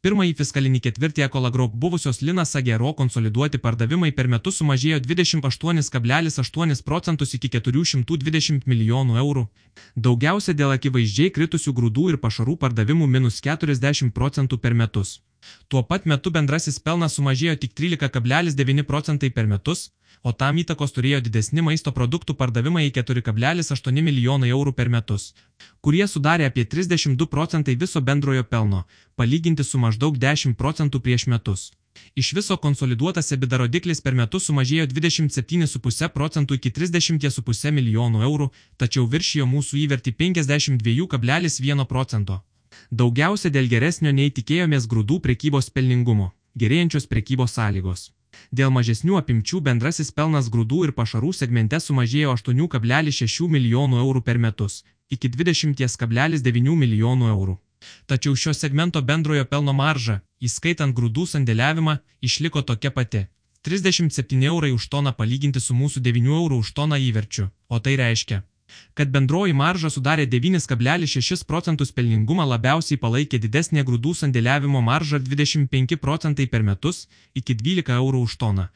Pirmąjį fiskalinį ketvirtį Ekolagroup buvusios Linas Agero konsoliduoti pardavimai per metus sumažėjo 28,8 procentus iki 420 milijonų eurų. Daugiausia dėl akivaizdžiai kritusių grūdų ir pašarų pardavimų minus 40 procentų per metus. Tuo pat metu bendrasis pelnas sumažėjo tik 13,9 procentai per metus, o tam įtakos turėjo didesni maisto produktų pardavimai į 4,8 milijonai eurų per metus, kurie sudarė apie 32 procentai viso bendrojo pelno, palyginti su maždaug 10 procentų prieš metus. Iš viso konsoliduotas EBITDA rodiklis per metus sumažėjo 27,5 procentų iki 30,5 milijonų eurų, tačiau viršijo mūsų įvertį 52,1 procento. Daugiausia dėl geresnio nei tikėjomės grūdų prekybos pelningumo, gerėjančios prekybos sąlygos. Dėl mažesnių apimčių bendrasis pelnas grūdų ir pašarų segmente sumažėjo 8,6 milijonų eurų per metus iki 20,9 milijonų eurų. Tačiau šio segmento bendrojo pelno marža, įskaitant grūdų sandėliavimą, išliko tokia pati - 37 eurai už toną palyginti su mūsų 9 eurų už toną įverčiu, o tai reiškia, kad bendroji marža sudarė 9,6 procentus pelningumą labiausiai palaikė didesnė grūdų sandėliavimo marža 25 procentai per metus iki 12 eurų už toną,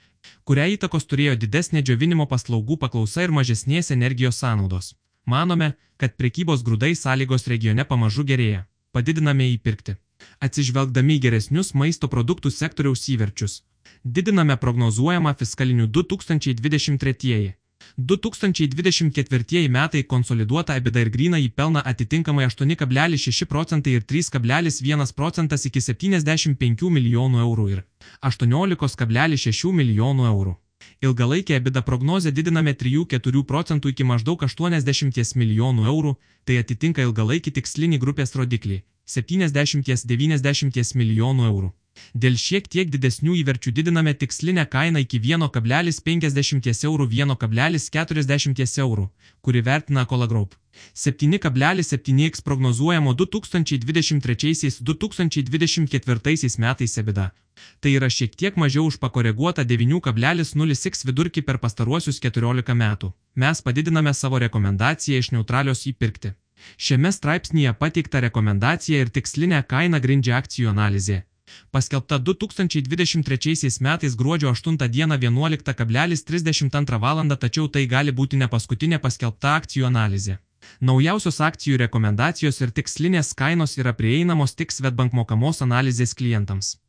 kurią įtakos turėjo didesnė džiovinimo paslaugų paklausa ir mažesnės energijos sąnaudos. Manome, kad prekybos grūdai sąlygos regione pamažu gerėja, padidiname įpirkti. Atsižvelgdami į geresnius maisto produktų sektoriaus įverčius, didiname prognozuojamą fiskalinių 2023. 2024 metai konsoliduota EBITDA ir gryna į pelną atitinkamai 8,6 procentai ir 3,1 procentas iki 75 milijonų eurų ir 18,6 milijonų eurų. Ilgalaikę EBITDA prognozę didiname 3-4 procentų iki maždaug 80 milijonų eurų, tai atitinka ilgalaikį tikslinį grupės rodiklį - 70-90 milijonų eurų. Dėl šiek tiek didesnių įverčių didiname tikslinę kainą iki 1,50 eurų 1,40 eurų, kuri vertina Colagroup. 7,7x prognozuojamo 2023-2024 metais EBITDA. Tai yra šiek tiek mažiau už pakoreguotą 9,06 vidurkį per pastaruosius 14 metų. Mes padidiname savo rekomendaciją iš neutralios įpirkti. Šiame straipsnėje pateikta rekomendacija ir tikslinė kaina grindžia akcijų analizė paskelbta 2023 metais gruodžio 8 dieną 11,32 val. tačiau tai gali būti ne paskutinė paskelbta akcijų analizė. Naujausios akcijų rekomendacijos ir tikslinės kainos yra prieinamos tik Svetbank mokamos analizės klientams.